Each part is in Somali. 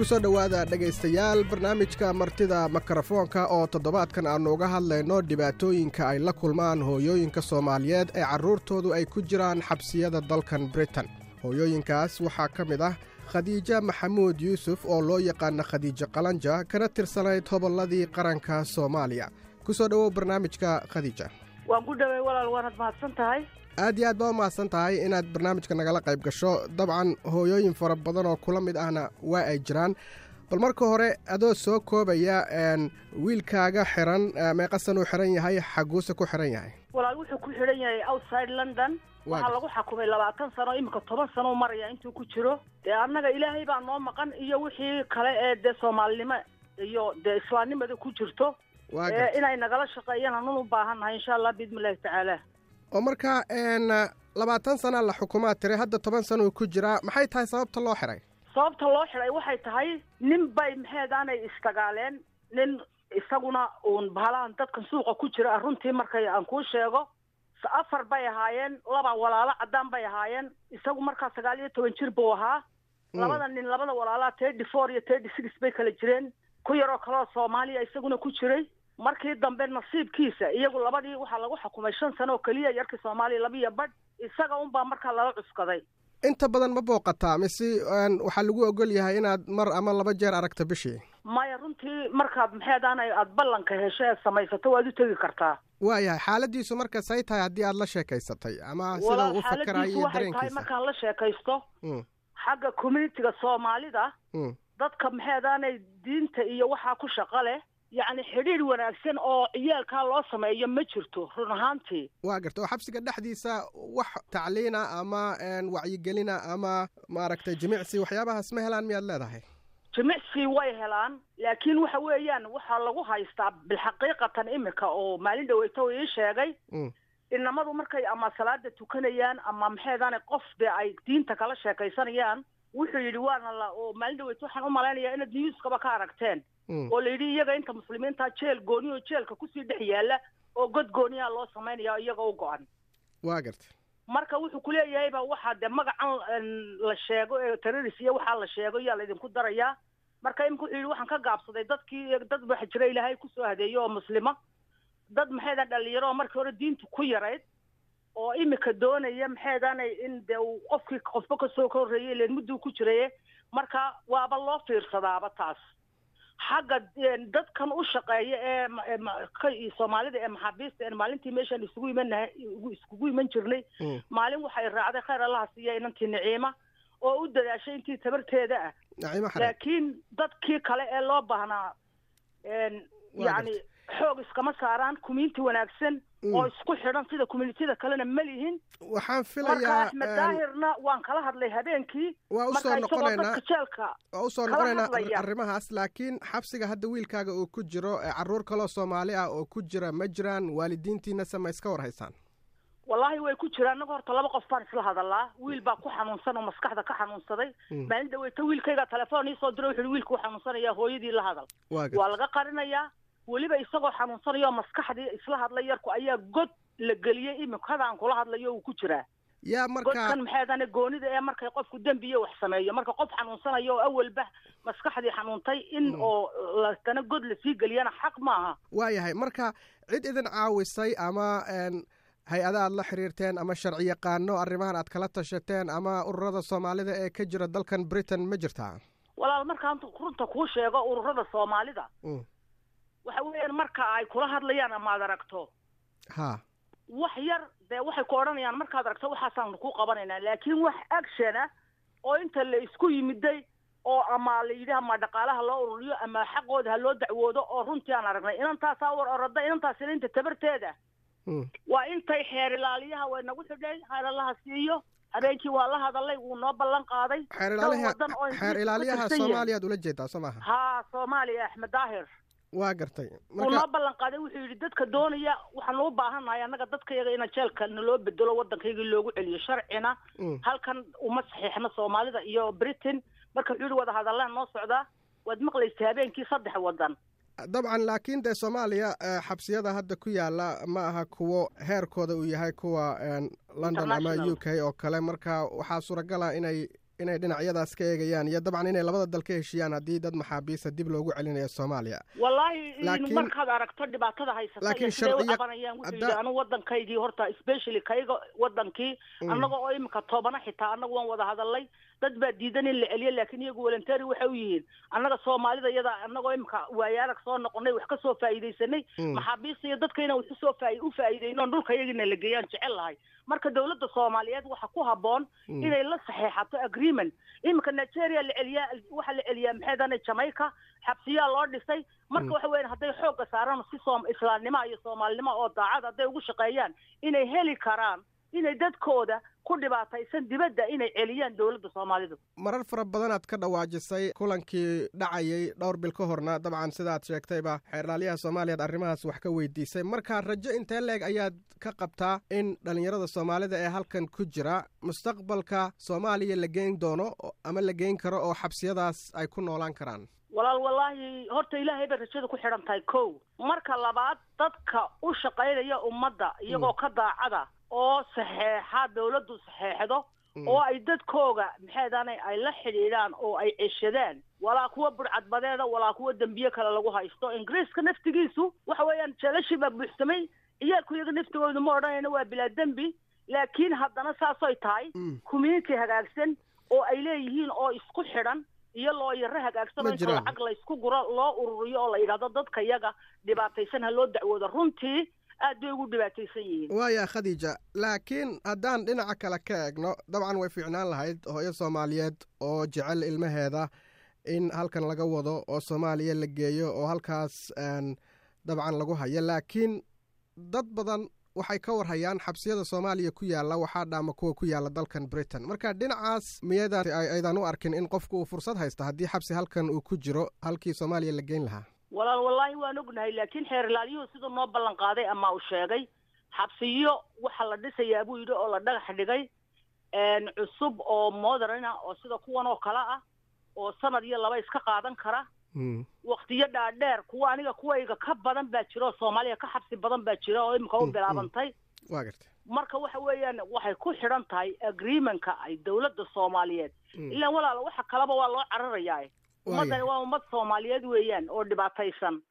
ku soo dhowaada dhegaystayaal barnaamijka martida mikrofoonka oo toddobaadkan aannu uga hadlayno dhibaatooyinka ay la kulmaan hooyooyinka soomaaliyeed ee carruurtoodu ay ku jiraan xabsiyada dalkan britain. Hooyooyinkaas waxaa ka mid ah khadiija maxamuud yuusuf oo loo yaqaana khadiijo qalanja kana tirsanayd hobolladii qaranka soomaaliya. Ku soo dhowow barnaamijka khadiija. Waan ku dhawey walaal waanad mahadsan tahay aad iyo aad baa u mahadsan tahay inaad barnaamijka nagala qayb gasho. Dabcan hooyooyin fara badan oo kula mid ahna waa ay jiraan. Bal marka hore adoo soo koobaya wiilkaaga xiran meeqasan uu xiran yahay xaguuse ku xiran yahay. Walaal wuxuu ku xidhan yahay outside london. Waxaa lagu xakumay labaatan sano iminka toban sano maraya intuu ku jiro. Dee annaga ilaahay baa noo maqan iyo wixii kale ee dee soomaalinimo iyo dee islaamnimada ku jirto. Inay nagala shaqeeyaan anun u baahannahay insha allah biidni illahi tacaala oo markaa labaatan sana la xukumaa tiri hadda toban sana uu ku jiraa maxay tahay sababta loo xiray? Sababta loo xiray waxay tahay nin bay maxeedaanay isdagaaleen nin isaguna uun bahalahan dadkan suuqa ku jira runtii markay aan kuu sheego afar bay ahaayeen laba walaalo caddaan bay ahaayeen isagu markaa sagaal iyo toban jir buu ahaa. Labada nin labada walaalaa thirty four iyo thirty six bay kala jireen ku yaroo kaleo soomaaliya isaguna ku jiray markii dambe nasiibkiisa iyagu labadii waxaa lagu xukumay shan sano oo keliya yarkii soomaaliya labiiyo badh isaga unbaa markaa lala cuskaday. Inta badan ma booqataa mise waxaa lagu ogol yahay inaad mar ama laba jeer aragto bishii. Maya runtii markaad maxeedaan aad ballanka hesho eed samaysato waad u tegi kartaa. Waayahay xaaladiisu marka say tahay haddii aad la sheekaysatay ama sida uu fakarayo iyo waxay tahay markaan la sheekaysto. Xagga communitiga soomaalida dadka maxeedaanay diinta iyo waxaa ku shaqo leh yacni xidhiidh wanaagsan oo ciyaalkaa loo sameeyo ma jirto run ahaantii waa garta oo xabsiga dhexdiisa wax tacliina ama wacyigelina ama maaragtay jimicsi waxyaabahaas ma helaan miyaad leedahay? Jimicsi way helaan laakiin waxa weeyaan waxaa lagu haystaa bilxaqiiqatan iminka oo maalin dhaweyta ii sheegay. Inamadu markay ama salaada tukanayaan ama maxeedaane qof dee ay diinta kala sheekaysanayaan wuxuu yidhi waana la oo maalin dhaweyta waxaan u malaynayaa inaad newskaba ka aragteen oo la yidhi iyaga inta muslimiinta jeel gooni oo jeelka ku sii dhex yaalla oo god gooniyaa loo samaynaya iyaga u go-an. Waa garta. Marka wuxuu kuleeyahayba waxaa dee magacan la sheego ee terroris iyo waxaa la sheego yaa laydinku darayaa marka imika wuxuu yidhi waxaan ka gaabsaday dadkii dad waxa jira ilaahay ku soo hadeeyo oo muslima. Dad maxaydan dhalinyaro oo markii hore diintu ku yarayd oo imika doonaya maxaydaanay in dee uu qofkii qofba ka soo ka horreeyay ilen mudduu ku jiraye marka waaba loo fiirsadaaba taas xagga dadkan u shaqeeya ee soomaalida ee maxaabiista en maalintii meeshaan isugu imanaha iskugu iman jirnay. Maalin waxay raacday khayr allaha siiya inantii niciima oo u dadaashay intii tabarteeda ah. Laakiin dadkii kale ee loo baahnaa yacni xoog iskama saaraan community wanaagsan oo isku xidhan sida communitida kalena ma lihin. Waxaan filayaa marka axmed daahirna waan kala hadlay habeenkii. Waa u soo noqonaynaa jeelka waa u soo noqonaynaa arrimahaas laakiin xabsiga hadda wiilkaaga uu ku jiro carruur kaloo soomaali ah oo ku jira ma jiraan waalidiintiina se ma iska war haysaan wallaahi way ku jiraan. Annaga horta laba qof baan isla hadalaa. Wiil baa ku xanuunsan oo maskaxda ka xanuunsaday. Maalin dhaweyta wiilkayga telefoon iisoo diro wuxu wiilka u xanuunsanaya hooyadii la hadal. Waa laga qarinayaa weliba isagoo xanuunsanayo maskaxdii isla hadlay yarku ayaa god la geliyey aan kula hadlayo uu ku jiraa. Yaa marka godkan maxeedane goonida ee markay qofku dembiyo wax sameeyo? Marka qof xanuunsanayo oo awalba maskaxdii xanuuntay in oo latana god la sii geliyana xaq maaha waayahay marka cid idin caawisay ama hay'ada aad la xiriirteen ama sharci yaqaano arrimahan aad kala tashateen ama ururada soomaalida ee ka jira dalkan britain ma jirtaa? Walaal markaan runta kuu sheego ururada soomaalida waxa weeyaan marka ay kula hadlayaan amaad aragto. Ha. Wax yar dee waxay ku odhanayaan markaad aragto waxaasaan ku qabanaynaa. Laakiin wax action ah oo inta la isku yimiday oo ama la yidhi ama dhaqaalaha loo ururiyo ama xaqooda ha loo dacwoodo oo runtii aan aragnay inantaasaa war orada inantaasina inta tabarteeda. Waa intay xeer ilaaliyaha way nagu xidhay xeeralaha siiyo. Habeenkii waa la hadalay wuu noo ballan qaaday. Xeer ilaaliyaha soomaaliyaad ula jeedaa soo maaha ha soomaaliya axmed daahir waa gartay. Wuu noo ballan qaaday wuxuu yidhi dadka doonaya waxaan u baahannahay annaga dadkayaga ina jeelka naloo bedelo waddankaygii loogu celiyo sharcina. Halkan uma saxiixno soomaalida iyo britain. Marka wuxuu yidhi wada hadallaan noo socdaa waad maqlaysa habeenkii saddex waddan. Dabcan laakiin dee soomaaliya xabsiyada hadda ku yaalla ma aha kuwo heerkooda uu yahay kuwa london ama u k oo kale. Marka waxaa suuragala inay inay dhinacyadaas ka eegayaan iyo dabcan inay labada dal ka heshiiyaan haddii dad maxaabiista dib loogu celinayo soomaaliya. Wallaahi markaad aragto dhibaatada haysata iyo siday u qabanayaan wuxuu yidhi anu waddankaygii horta specially kayga waddankii annaga oo imika toobana xitaa annagu waan wada hadalnay dad baa diidan in la celiyo laakiin iyagu voluntery waxay u yihiin annaga soomaalida iyada annagoo imika waayaarag soo noqonay wax ka soo faa'iidaysanay maxaabiista iyo dadka inaan wax u soo faa u faa'iidayno dhulka iyagina la geeyaan jecel lahay. Marka dawladda soomaaliyeed waxa ku habboon inay la saxeexato agreement. Iminka nigeria la celiyaa waxaa la celiyaa maxaydane jamaica xabsiyaa loo dhisay. Marka waxa weyan hadday xoogga saaraan si soom islaamnimo iyo soomaalinimo oo daacad hadday ugu shaqeeyaan inay heli karaan inay dadkooda ku dhibaataysan dibadda inay celiyaan dowladda soomaalidu. Marar fara badanaad ka dhawaajisay kulankii dhacayay dhowr bil ka horna dabcan sidaad sheegtayba xeerlaalyaha soomaaliyaad arrimahaas wax ka weydiisay. Marka rajo intee leeg ayaad ka qabtaa in dhallinyarada soomaalida ee halkan ku jira mustaqbalka soomaaliya la geyn doono ama la geyn karo oo xabsiyadaas ay ku noolaan karaan? Walaal wallaahi horta ilaahay bay rajada ku xidhan tahay kow. Marka labaad dadka u shaqaynaya ummadda iyagoo ka daacada oo saxeexa dawladdu saxeexdo oo ay dadkooga maxaydane ay la xidhiidhaan oo ay ceshadaan. Walaa kuwa burcadbadeeda walaa kuwa dembiye kale lagu haysto. Ingiriiska naftigiisu waxa weeyaan jeelashii baa buuxsamay. Ciyaalku iyaga naftigoodu ma odhanayna waa bilaa dembi. Laakiin haddana saasoy tahay community hagaagsan oo ay leeyihiin oo isku xidhan iyo looyaro hagaagsan oo inta lacag laysku guro loo ururiyo oo la yidhahdo dadka yaga dhibaataysan ha loo dacwoodo. Runtii aad bay ugu dhibaataysan yihiin. Waaya khadiija laakiin haddaan dhinaca kale ka eegno dabcan way fiicnaan lahayd hooyo soomaaliyeed oo jecel ilmaheeda in halkan laga wado oo soomaaliya la geeyo oo halkaas dabcan lagu hayo. Laakiin dad badan waxay ka warhayaan xabsiyada soomaaliya ku yaalla waxaa dhaama kuwa ku yaalla dalkan britain. Marka dhinacaas miyada aydan u arkin in qofku uu fursad haysta haddii xabsi halkan uu ku jiro halkii soomaaliya la geyn lahaa walaal wallaahi waan ognahay laakiin xeerlaalyuhu siduu noo ballan qaaday ama uu sheegay. Xabsiyo waxa la dhisayaa buu yidhi oo la dhagax dhigay. Cusub oo moderna oo sida kuwan oo kale ah oo sanad iyo laba iska qaadan kara. Waktiyo dhaadheer kuwa aniga kuwayga ka badan baa jira oo soomaaliya ka xabsi badan baa jira oo imika u bilaabantay. Wa garta. Marka waxa weeyaan waxay ku xidhan tahay agreementka ay dawladda soomaaliyeed. Ilaan walaala waxa kaleba waa loo cararayaa ummaddani waa ummad soomaaliyeed weeyaan oo dhibaataysan.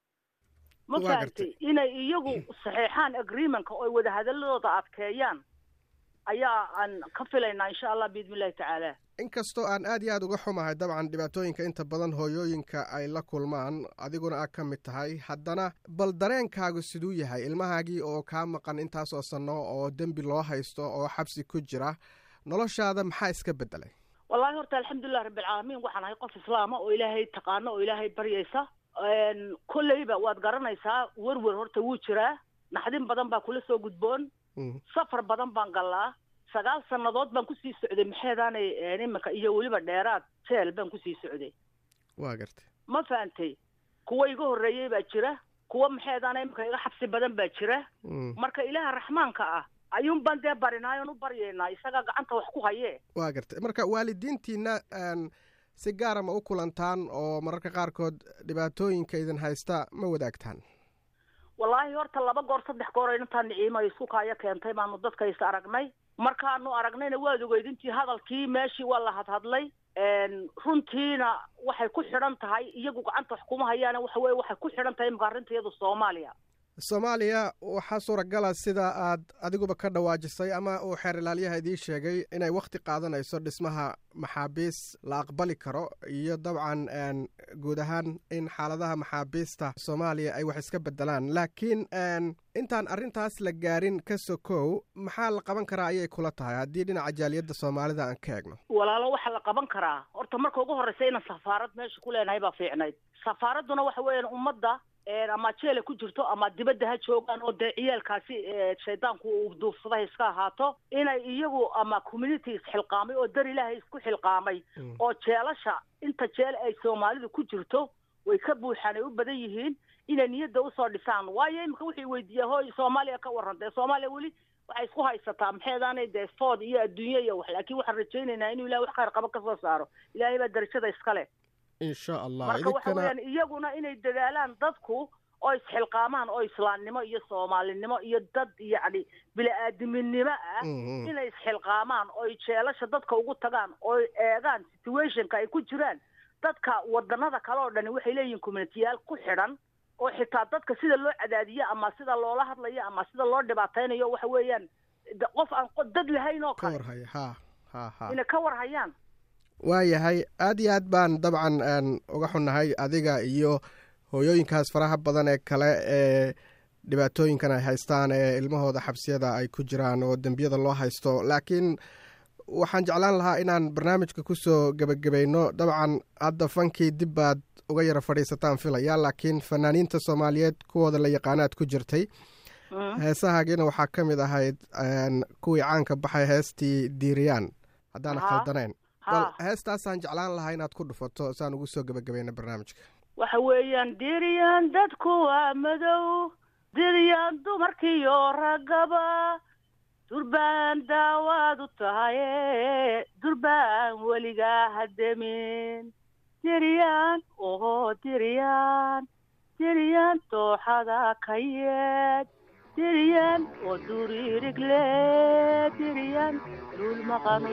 Ma fahamtay inay iyagu saxeexaan agreementka oo ay wadahadaladooda adkeeyaan ayaa aan ka filaynaa insha allah biidni illahi tacaala. Inkastoo aan aad iyo aad uga xumahay dabcan dhibaatooyinka inta badan hooyooyinka ay la kulmaan adiguna aad ka mid tahay. Haddana bal dareenkaagu siduu yahay ilmahaagii oo kaa maqan intaasoo sanno oo dembi loo haysto oo xabsi ku jira noloshaada maxaa iska beddelay wallahi horta alxamdulilah rabbilcaalamiin waxaan ahay qof islaama oo ilaahay taqaano oo ilaahay baryaysa. Kolleyba waad garanaysaa werwer horta wuu jiraa naxdin badan baa kula soo gudboon. Safar badan baan gallaa. Sagaal sannadood baan ku sii socday maxeedaanay iminka iyo weliba dheeraad jeel baan ku sii socday. Waa gartay. Ma fahantay kuwa iga horreeyey baa jira kuwa maxeedaana iminka iga xabsi badan baa jira. Marka ilaaha raxmaanka ah ayuun baan dee barinaayon u baryaynaa isagaa gacanta wax ku hayee waa gartay marka waalidiintiina si gaara ma u kulantaan oo mararka qaarkood dhibaatooyinka idin haysta ma wadaagtaan? Wallaahi horta laba goor saddex goor intaa niciimo isku kaayo keentay baanu dadka is aragnay. Markaanu aragnayna waad ogeyd intii hadalkii meeshii waa la hadhadlay. Runtiina waxay ku xidhan tahay iyagu gacanta wax kuma hayaane waxa weye waxay ku xidhan tahay imika arrinta iyadu soomaaliya soomaaliya waxaa suuragala sida aad adiguba ka dhawaajisay ama uu xeer ilaalyaha idiin sheegay inay wakhti qaadanayso dhismaha maxaabiis la aqbali karo iyo dabcan guud ahaan in xaaladaha maxaabiista soomaaliya ay wax iska bedelaan laakiin intaan arrintaas la gaarin ka sokow maxaa la qaban karaa ayay kula tahay? Haddii dhinaca jaaliyadda soomaalida aan ka eegno. Walaalo waxaa la qaban karaa. Horta marka ugu horreysa inaan safaarad meesha ku leenahay baa fiicnayd. Safaaradduna waxa weeyaan ummadda ama jeela ku jirto ama dibadda ha joogaan oo dee ciyaalkaasi shaydaanku uu duufsaday iska ahaato inay iyagu ama community isxilqaamay oo dar ilaahay isku xilqaamay oo jeelasha inta jeel ay soomaalidu ku jirto way ka buuxaan ay u badan yihiin inay niyadda u soo dhisaan waayo imika wuxuu weydiiyaa hooy soomaaliya ka warran dee soomaaliya weli waxay isku haysataa maxeedaanay dee food iyo adduunye iyo wax laakiin waxaan rajaynaynaa inuu ilahay wax khayr qaba ka soo saaro ilaahay baa darajada iskale insha allah. Marka waxa weeyaan iyaguna inay dadaalaan dadku oo isxilqaamaan oo islaamnimo iyo soomaalinimo iyo dad yacni bili-aadaminimo ah inay isxilqaamaan oy jeelasha dadka ugu tagaan oy eegaan situationka ay ku jiraan dadka wadanada kale oo dhani waxay leeyihiin communitiyaal ku xidhan oo xitaa dadka sida loo cadaadiyo ama sida loola hadlayo ama sida loo dhibaataynayo waxa weeyaan qof aan dad lahayn oo kale kawarhaya ha ha ha. inay ka warhayaan waayahay. Aad iyo aad baan dabcan uga xunnahay adiga iyo hooyooyinkaas faraha badan ee kale ee dhibaatooyinkan ay haystaan ee ilmahooda xabsiyada ay ku jiraan oo dembiyada loo haysto. Laakiin waxaan jeclaan lahaa inaan barnaamijka ku soo gebagabayno dabcan hadda fankii dib baad uga yara fadhiisataan filaya laakiin fanaaniinta soomaaliyeed kuwooda la yaqaanaad ku jirtay heesahaagiina waxaa ka mid ahayd kuwii caanka baxay heestii diiriyaan. Haddaana khaldanayn bal heestaasaan jeclaan lahaa inaad ku dhufato saan ugu soo gebagabayna barnaamijka. Waxa weeyaan diryaan dadku waa madow diryaan dumarkiiyo raggaba durbaan daawaad u tahaye durbaan weligaa hademin diryaan oho diryaan diryaan dooxada ka yeed diryaan oo duriirigle diryaan duul maqanu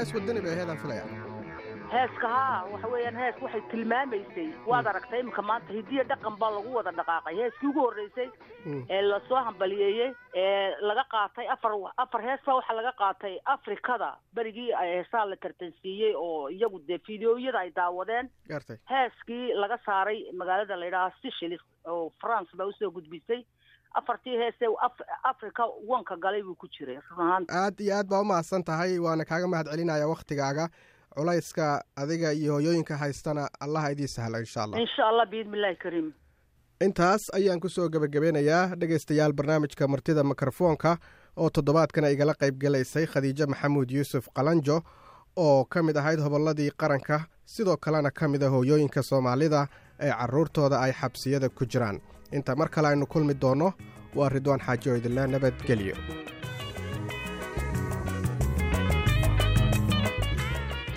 hees wadani bay aheedaan filaya heeska haa waxa weeyaan hees waxay tilmaamaysay. Waad aragtay iminka maanta hidiya dhaqan baa lagu wada dhaqaaqay. Heeskii ugu horreysay ee la soo hambaliyeeyey ee laga qaatay afar afar hees baa waxaa laga qaatay afrikada. Berigii heesaa la tartansiiyey oo iyagu dee fideoyada ay daawadeen. Heeskii laga saaray magaalada la yidhaha sicilis oo france baa u soo gudbisay afartii heese africa wanka galay buu ku jiray run ahaan. Aad iyo aad baa u mahadsan tahay waana kaaga mahad celinaya wakhtigaaga culayska adiga iyo hooyooyinka haystana allaha idii sahla insha allah. Insha allah illahi kariim. Intaas ayaan ku soo gebagabeynayaa dhegaystayaal barnaamijka martida mikrofoonka oo toddobaadkan igala qayb gelaysay khadiijo maxamuud yuusuf qalanjo oo ka mid ahayd hobolladii qaranka sidoo kalena ka mid a hooyooyinka soomaalida ee carruurtooda ay xabsiyada ku jiraan inta mar kale aynu kulmi doonno waa ridwaan xaajo idinle nabadgelyo